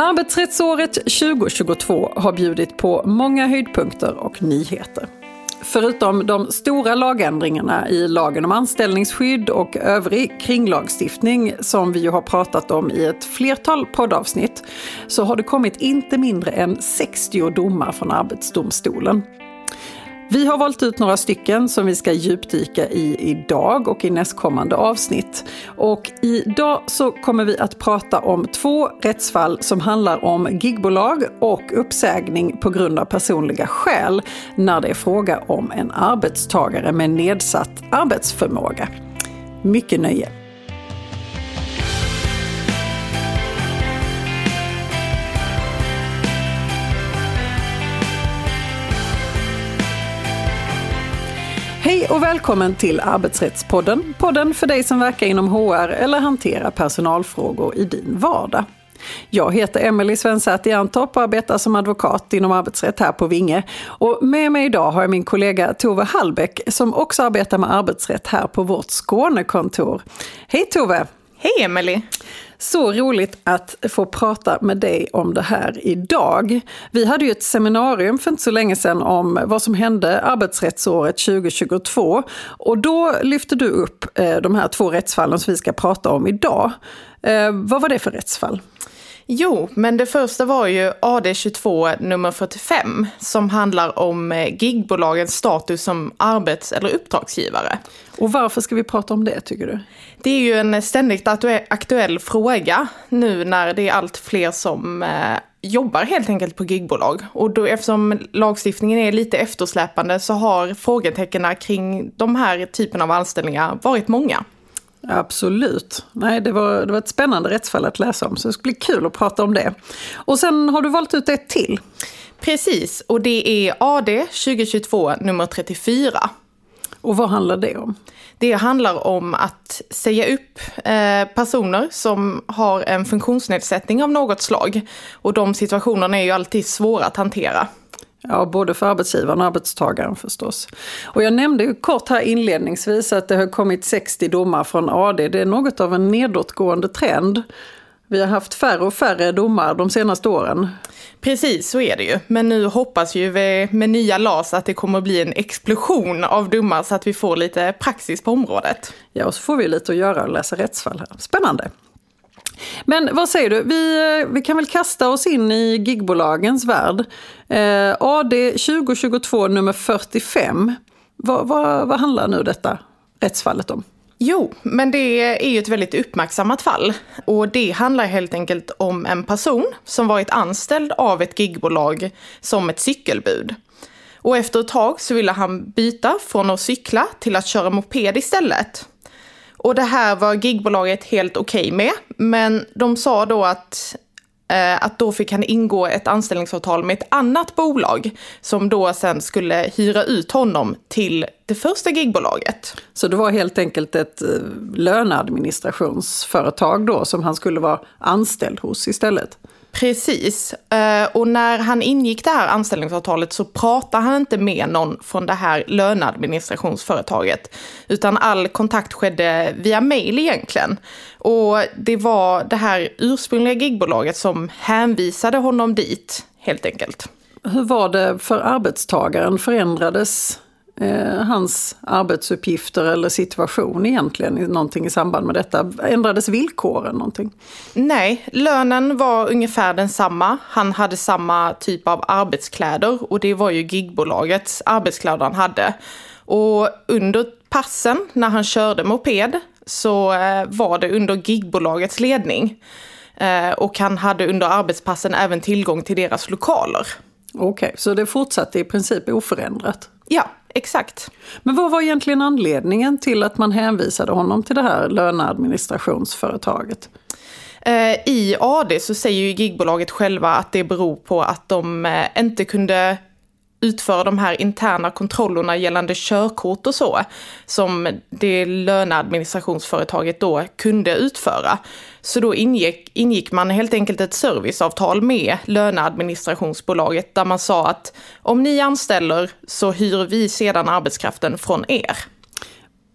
Arbetsrättsåret 2022 har bjudit på många höjdpunkter och nyheter. Förutom de stora lagändringarna i lagen om anställningsskydd och övrig kringlagstiftning som vi ju har pratat om i ett flertal poddavsnitt så har det kommit inte mindre än 60 domar från Arbetsdomstolen. Vi har valt ut några stycken som vi ska djupdyka i idag och i nästkommande avsnitt. Och idag så kommer vi att prata om två rättsfall som handlar om gigbolag och uppsägning på grund av personliga skäl när det är fråga om en arbetstagare med nedsatt arbetsförmåga. Mycket nöje! Hej och välkommen till Arbetsrättspodden. Podden för dig som verkar inom HR eller hanterar personalfrågor i din vardag. Jag heter Emelie Svensäter Jerntorp och arbetar som advokat inom arbetsrätt här på Vinge. Och med mig idag har jag min kollega Tove Hallbäck som också arbetar med arbetsrätt här på vårt Skånekontor. Hej Tove! Hej Emelie! Så roligt att få prata med dig om det här idag. Vi hade ju ett seminarium för inte så länge sedan om vad som hände arbetsrättsåret 2022 och då lyfte du upp eh, de här två rättsfallen som vi ska prata om idag. Eh, vad var det för rättsfall? Jo, men det första var ju AD22 nummer 45 som handlar om eh, gigbolagens status som arbets eller uppdragsgivare. Och varför ska vi prata om det tycker du? Det är ju en ständigt aktuell fråga nu när det är allt fler som eh, jobbar helt enkelt på gigbolag. Och då, eftersom lagstiftningen är lite eftersläpande så har frågetecknen kring de här typen av anställningar varit många. Absolut. Nej, det, var, det var ett spännande rättsfall att läsa om, så det ska bli kul att prata om det. Och sen har du valt ut ett till. Precis, och det är AD 2022 nummer 34. Och vad handlar det om? Det handlar om att säga upp eh, personer som har en funktionsnedsättning av något slag. Och de situationerna är ju alltid svåra att hantera. Ja, både för arbetsgivaren och arbetstagaren förstås. Och jag nämnde ju kort här inledningsvis att det har kommit 60 domar från AD. Det är något av en nedåtgående trend. Vi har haft färre och färre domar de senaste åren. Precis, så är det ju. Men nu hoppas ju vi med nya LAS att det kommer att bli en explosion av domar så att vi får lite praxis på området. Ja, och så får vi lite att göra och läsa rättsfall här. Spännande! Men vad säger du, vi, eh, vi kan väl kasta oss in i gigbolagens värld. Eh, AD 2022 nummer 45. Vad, vad, vad handlar nu detta rättsfallet om? Jo, men det är ju ett väldigt uppmärksammat fall. Och det handlar helt enkelt om en person som varit anställd av ett gigbolag som ett cykelbud. Och efter ett tag så ville han byta från att cykla till att köra moped istället. Och det här var gigbolaget helt okej okay med, men de sa då att eh, att då fick han ingå ett anställningsavtal med ett annat bolag som då sen skulle hyra ut honom till det första gigbolaget. Så det var helt enkelt ett eh, löneadministrationsföretag då som han skulle vara anställd hos istället? Precis. Eh, och när han ingick det här anställningsavtalet så pratade han inte med någon från det här löneadministrationsföretaget. Utan all kontakt skedde via mail egentligen. Och det var det här ursprungliga gigbolaget som hänvisade honom dit, helt enkelt. Hur var det för arbetstagaren? Förändrades eh, hans arbetsuppgifter eller situation egentligen, någonting i samband med detta? Ändrades villkoren någonting? Nej, lönen var ungefär densamma. Han hade samma typ av arbetskläder och det var ju gigbolagets arbetskläder han hade. Och under passen, när han körde moped, så eh, var det under gigbolagets ledning. Eh, och han hade under arbetspassen även tillgång till deras lokaler. Okej, okay, så det fortsatte i princip oförändrat? Ja, exakt. Men vad var egentligen anledningen till att man hänvisade honom till det här löneadministrationsföretaget? Eh, I AD så säger ju gigbolaget själva att det beror på att de eh, inte kunde utföra de här interna kontrollerna gällande körkort och så, som det löneadministrationsföretaget då kunde utföra. Så då ingick, ingick man helt enkelt ett serviceavtal med löneadministrationsbolaget där man sa att om ni anställer så hyr vi sedan arbetskraften från er.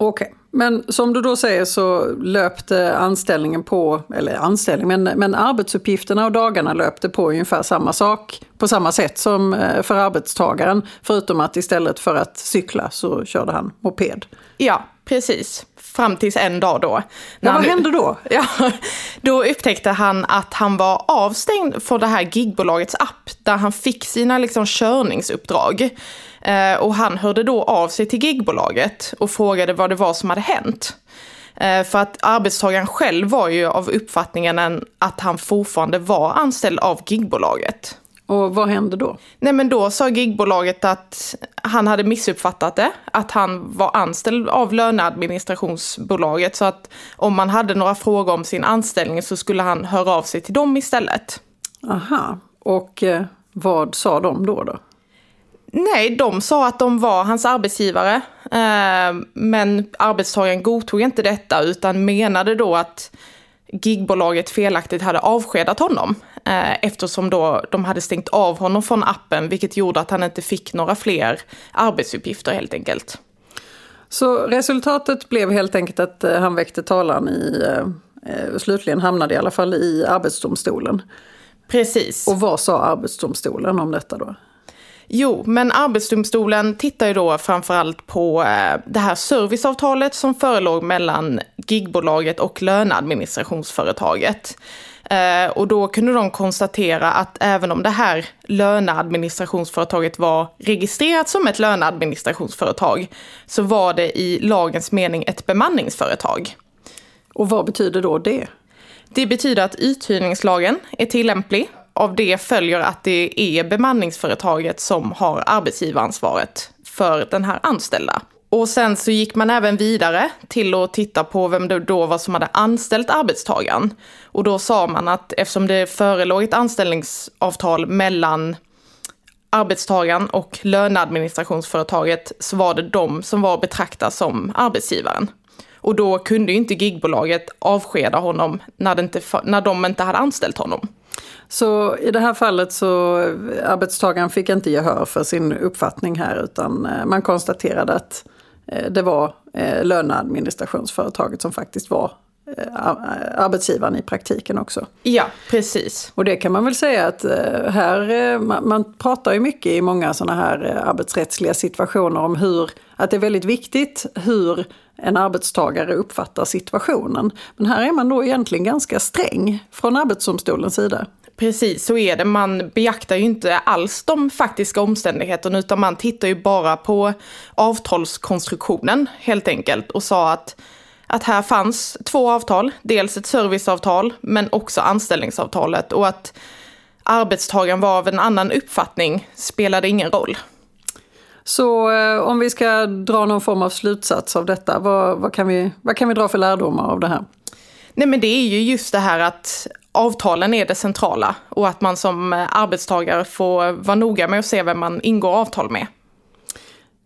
Okej, okay. men som du då säger så löpte anställningen på, eller anställning, men, men arbetsuppgifterna och dagarna löpte på ungefär samma sak, på samma sätt som eh, för arbetstagaren, förutom att istället för att cykla så körde han moped. Ja, precis. Fram tills en dag då. Ja, vad hände då? Ja, då upptäckte han att han var avstängd från det här gigbolagets app, där han fick sina liksom körningsuppdrag. Eh, och han hörde då av sig till gigbolaget och frågade vad det var som hade hänt. Eh, för att arbetstagaren själv var ju av uppfattningen att han fortfarande var anställd av gigbolaget. Och vad hände då? Nej men då sa gigbolaget att han hade missuppfattat det, att han var anställd av löneadministrationsbolaget så att om man hade några frågor om sin anställning så skulle han höra av sig till dem istället. Aha, och eh, vad sa de då? då? Nej, de sa att de var hans arbetsgivare. Eh, men arbetstagaren godtog inte detta utan menade då att gigbolaget felaktigt hade avskedat honom. Eh, eftersom då de hade stängt av honom från appen vilket gjorde att han inte fick några fler arbetsuppgifter helt enkelt. Så resultatet blev helt enkelt att eh, han väckte talan i, slutligen hamnade i alla fall i Arbetsdomstolen. Precis. Och vad sa Arbetsdomstolen om detta då? Jo, men Arbetsdomstolen tittar ju då framförallt på eh, det här serviceavtalet som förelåg mellan gigbolaget och löneadministrationsföretaget. Eh, och då kunde de konstatera att även om det här löneadministrationsföretaget var registrerat som ett löneadministrationsföretag så var det i lagens mening ett bemanningsföretag. Och vad betyder då det? Det betyder att uthyrningslagen är tillämplig av det följer att det är bemanningsföretaget som har arbetsgivaransvaret för den här anställda. Och sen så gick man även vidare till att titta på vem det då var som hade anställt arbetstagaren. Och då sa man att eftersom det förelåg ett anställningsavtal mellan arbetstagaren och löneadministrationsföretaget så var det de som var att betrakta som arbetsgivaren. Och då kunde ju inte gigbolaget avskeda honom när, inte, när de inte hade anställt honom. Så i det här fallet så eh, arbetstagaren fick inte gehör för sin uppfattning här utan eh, man konstaterade att eh, det var löneadministrationsföretaget som faktiskt var arbetsgivaren i praktiken också. Ja, precis. Och det kan man väl säga att här, man pratar ju mycket i många sådana här arbetsrättsliga situationer om hur, att det är väldigt viktigt hur en arbetstagare uppfattar situationen. Men här är man då egentligen ganska sträng från Arbetsdomstolens sida. Precis, så är det. Man beaktar ju inte alls de faktiska omständigheterna utan man tittar ju bara på avtalskonstruktionen helt enkelt och sa att, att här fanns två avtal, dels ett serviceavtal men också anställningsavtalet och att arbetstagaren var av en annan uppfattning spelade ingen roll. Så eh, om vi ska dra någon form av slutsats av detta, vad, vad, kan vi, vad kan vi dra för lärdomar av det här? Nej men det är ju just det här att avtalen är det centrala och att man som arbetstagare får vara noga med att se vem man ingår avtal med.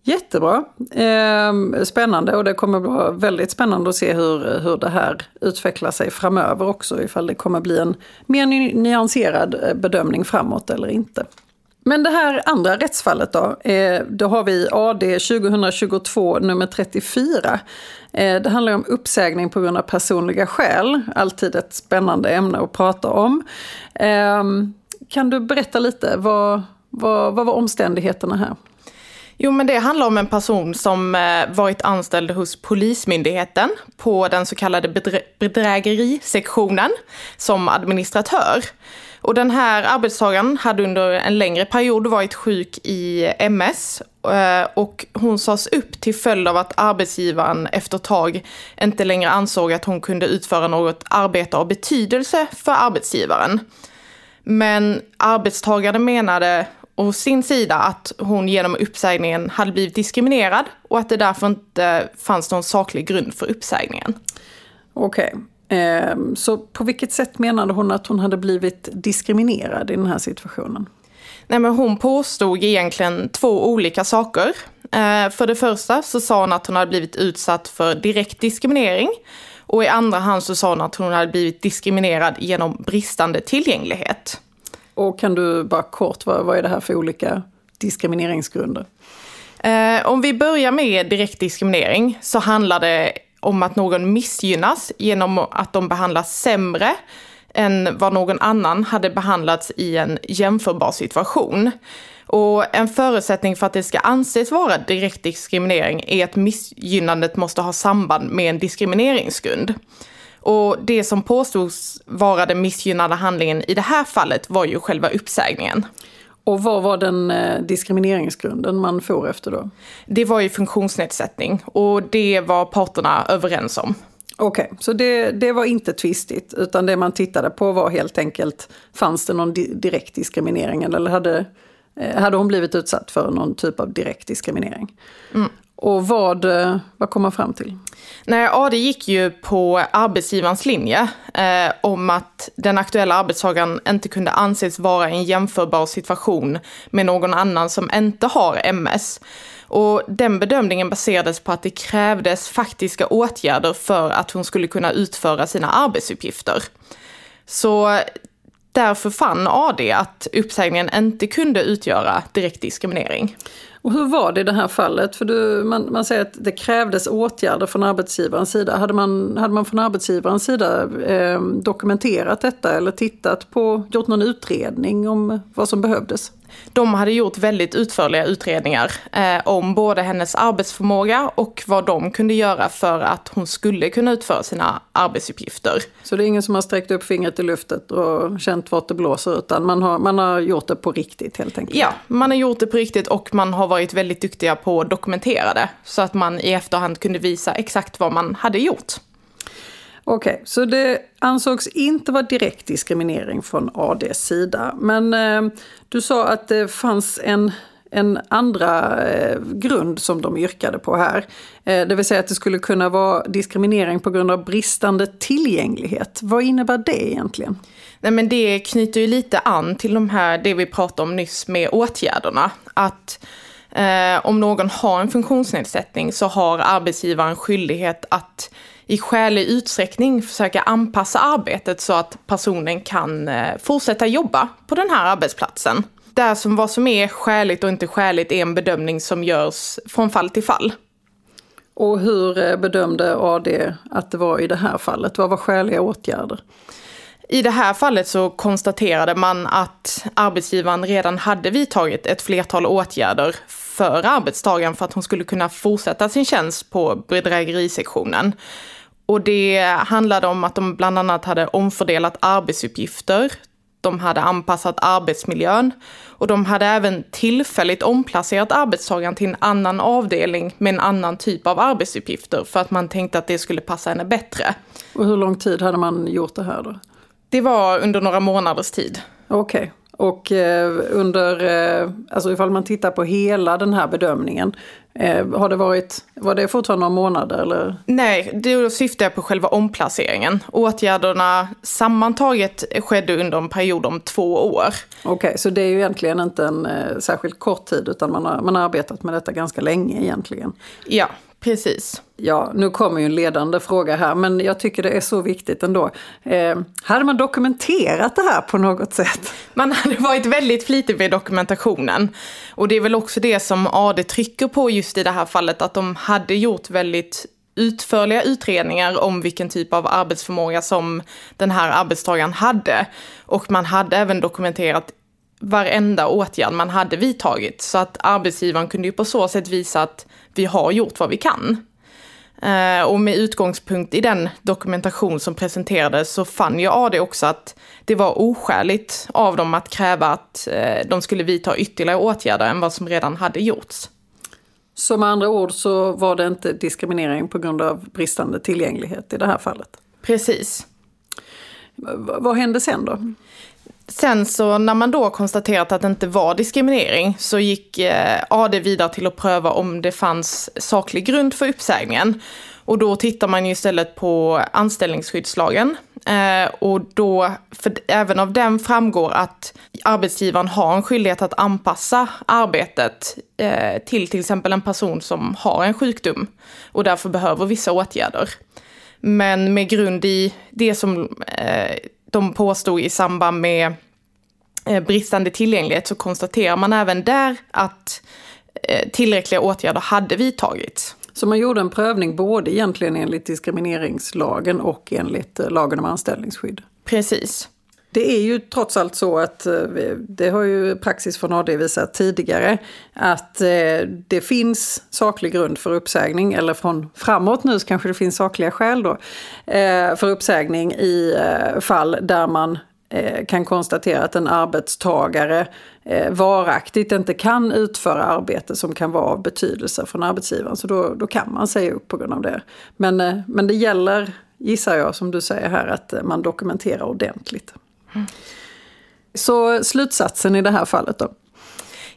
Jättebra. Eh, spännande och det kommer vara väldigt spännande att se hur, hur det här utvecklar sig framöver också. Ifall det kommer bli en mer nyanserad eh, bedömning framåt eller inte. Men det här andra rättsfallet då, eh, då har vi AD 2022 nummer 34. Eh, det handlar om uppsägning på grund av personliga skäl. Alltid ett spännande ämne att prata om. Ehm, kan du berätta lite, vad, vad, vad var omständigheterna här? Jo, men det handlar om en person som eh, varit anställd hos Polismyndigheten på den så kallade bedrä bedrägerisektionen som administratör. Och den här arbetstagaren hade under en längre period varit sjuk i MS eh, och hon sades upp till följd av att arbetsgivaren efter ett tag inte längre ansåg att hon kunde utföra något arbete av betydelse för arbetsgivaren. Men arbetstagaren menade å sin sida att hon genom uppsägningen hade blivit diskriminerad och att det därför inte fanns någon saklig grund för uppsägningen. Okej, okay. Ehm, så på vilket sätt menade hon att hon hade blivit diskriminerad i den här situationen? Nej, men hon påstod egentligen två olika saker. Ehm, för det första så sa hon att hon hade blivit utsatt för direkt diskriminering. Och i andra hand så sa hon att hon hade blivit diskriminerad genom bristande tillgänglighet. Och kan du bara kort, vad, vad är det här för olika diskrimineringsgrunder? Eh, om vi börjar med direkt diskriminering så handlar det om att någon missgynnas genom att de behandlas sämre än vad någon annan hade behandlats i en jämförbar situation. Och en förutsättning för att det ska anses vara direkt diskriminering är att missgynnandet måste ha samband med en diskrimineringsgrund. Och det som påstods vara den missgynnade handlingen i det här fallet var ju själva uppsägningen. Och vad var den eh, diskrimineringsgrunden man får efter då? Det var ju funktionsnedsättning och det var parterna överens om. Okej, okay, så det, det var inte tvistigt utan det man tittade på var helt enkelt, fanns det någon di direkt diskriminering eller hade, eh, hade hon blivit utsatt för någon typ av direkt diskriminering? Mm. Och vad, eh, vad kom man fram till? Nej, AD gick ju på arbetsgivarens linje eh, om att den aktuella arbetstagaren inte kunde anses vara i en jämförbar situation med någon annan som inte har MS. Och den bedömningen baserades på att det krävdes faktiska åtgärder för att hon skulle kunna utföra sina arbetsuppgifter. Så därför fann AD att uppsägningen inte kunde utgöra direkt diskriminering. Och hur var det i det här fallet? För du, man, man säger att det krävdes åtgärder från arbetsgivarens sida. Hade man, hade man från arbetsgivarens sida eh, dokumenterat detta eller tittat på, gjort någon utredning om vad som behövdes? De hade gjort väldigt utförliga utredningar eh, om både hennes arbetsförmåga och vad de kunde göra för att hon skulle kunna utföra sina arbetsuppgifter. Så det är ingen som har sträckt upp fingret i luftet och känt vart det blåser utan man har, man har gjort det på riktigt helt enkelt? Ja, man har gjort det på riktigt och man har varit väldigt duktiga på att dokumentera det så att man i efterhand kunde visa exakt vad man hade gjort. Okej, okay, så det ansågs inte vara direkt diskriminering från ADs sida. Men eh, du sa att det fanns en, en andra eh, grund som de yrkade på här. Eh, det vill säga att det skulle kunna vara diskriminering på grund av bristande tillgänglighet. Vad innebär det egentligen? Nej, men det knyter ju lite an till de här, det vi pratade om nyss med åtgärderna. Att eh, om någon har en funktionsnedsättning så har arbetsgivaren skyldighet att i skälig utsträckning försöka anpassa arbetet så att personen kan eh, fortsätta jobba på den här arbetsplatsen. Där som vad som är skäligt och inte skäligt är en bedömning som görs från fall till fall. Och hur eh, bedömde AD att det var i det här fallet? Vad var skäliga åtgärder? I det här fallet så konstaterade man att arbetsgivaren redan hade vidtagit ett flertal åtgärder för arbetstagaren för att hon skulle kunna fortsätta sin tjänst på bedrägerisektionen. Och det handlade om att de bland annat hade omfördelat arbetsuppgifter, de hade anpassat arbetsmiljön och de hade även tillfälligt omplacerat arbetstagaren till en annan avdelning med en annan typ av arbetsuppgifter för att man tänkte att det skulle passa henne bättre. Och hur lång tid hade man gjort det här då? Det var under några månaders tid. Okej. Okay. Och eh, under, eh, alltså ifall man tittar på hela den här bedömningen, eh, har det varit, var det fortfarande några månader eller? Nej, då syftar jag på själva omplaceringen. Åtgärderna sammantaget skedde under en period om två år. Okej, okay, så det är ju egentligen inte en särskilt kort tid utan man har, man har arbetat med detta ganska länge egentligen. Ja, Precis. Ja, nu kommer ju en ledande fråga här, men jag tycker det är så viktigt ändå. Eh, hade man dokumenterat det här på något sätt? Man hade varit väldigt flitig med dokumentationen. Och det är väl också det som AD trycker på just i det här fallet, att de hade gjort väldigt utförliga utredningar om vilken typ av arbetsförmåga som den här arbetstagaren hade. Och man hade även dokumenterat varenda åtgärd man hade vidtagit. Så att arbetsgivaren kunde ju på så sätt visa att vi har gjort vad vi kan. Eh, och med utgångspunkt i den dokumentation som presenterades så fann ju AD också att det var oskäligt av dem att kräva att eh, de skulle vidta ytterligare åtgärder än vad som redan hade gjorts. Så med andra ord så var det inte diskriminering på grund av bristande tillgänglighet i det här fallet? Precis. Vad hände sen då? Sen så när man då konstaterat att det inte var diskriminering så gick eh, AD vidare till att pröva om det fanns saklig grund för uppsägningen. Och då tittar man ju istället på anställningsskyddslagen. Eh, och då, för även av den framgår att arbetsgivaren har en skyldighet att anpassa arbetet eh, till till exempel en person som har en sjukdom och därför behöver vissa åtgärder. Men med grund i det som eh, de påstod i samband med eh, bristande tillgänglighet så konstaterar man även där att eh, tillräckliga åtgärder hade vidtagits. Så man gjorde en prövning både egentligen enligt diskrimineringslagen och enligt eh, lagen om anställningsskydd? Precis. Det är ju trots allt så att, eh, det har ju praxis från AD visat tidigare, att eh, det finns saklig grund för uppsägning, eller från framåt nu så kanske det finns sakliga skäl då, eh, för uppsägning i fall där man kan konstatera att en arbetstagare varaktigt inte kan utföra arbete som kan vara av betydelse från arbetsgivaren. Så då, då kan man säga upp på grund av det. Men, men det gäller, gissar jag, som du säger här, att man dokumenterar ordentligt. Så slutsatsen i det här fallet då?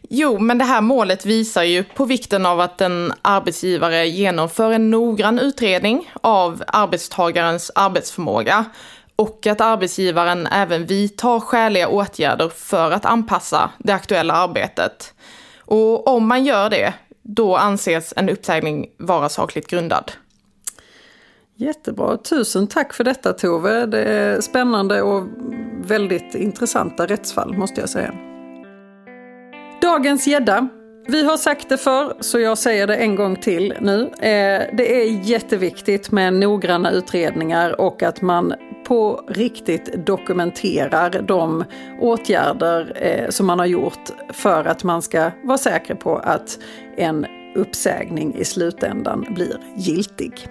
Jo, men det här målet visar ju på vikten av att en arbetsgivare genomför en noggrann utredning av arbetstagarens arbetsförmåga och att arbetsgivaren även vidtar skäliga åtgärder för att anpassa det aktuella arbetet. Och om man gör det, då anses en uppsägning vara sakligt grundad. Jättebra, tusen tack för detta Tove. Det är spännande och väldigt intressanta rättsfall måste jag säga. Dagens gädda. Vi har sagt det förr, så jag säger det en gång till nu. Eh, det är jätteviktigt med noggranna utredningar och att man på riktigt dokumenterar de åtgärder eh, som man har gjort för att man ska vara säker på att en uppsägning i slutändan blir giltig.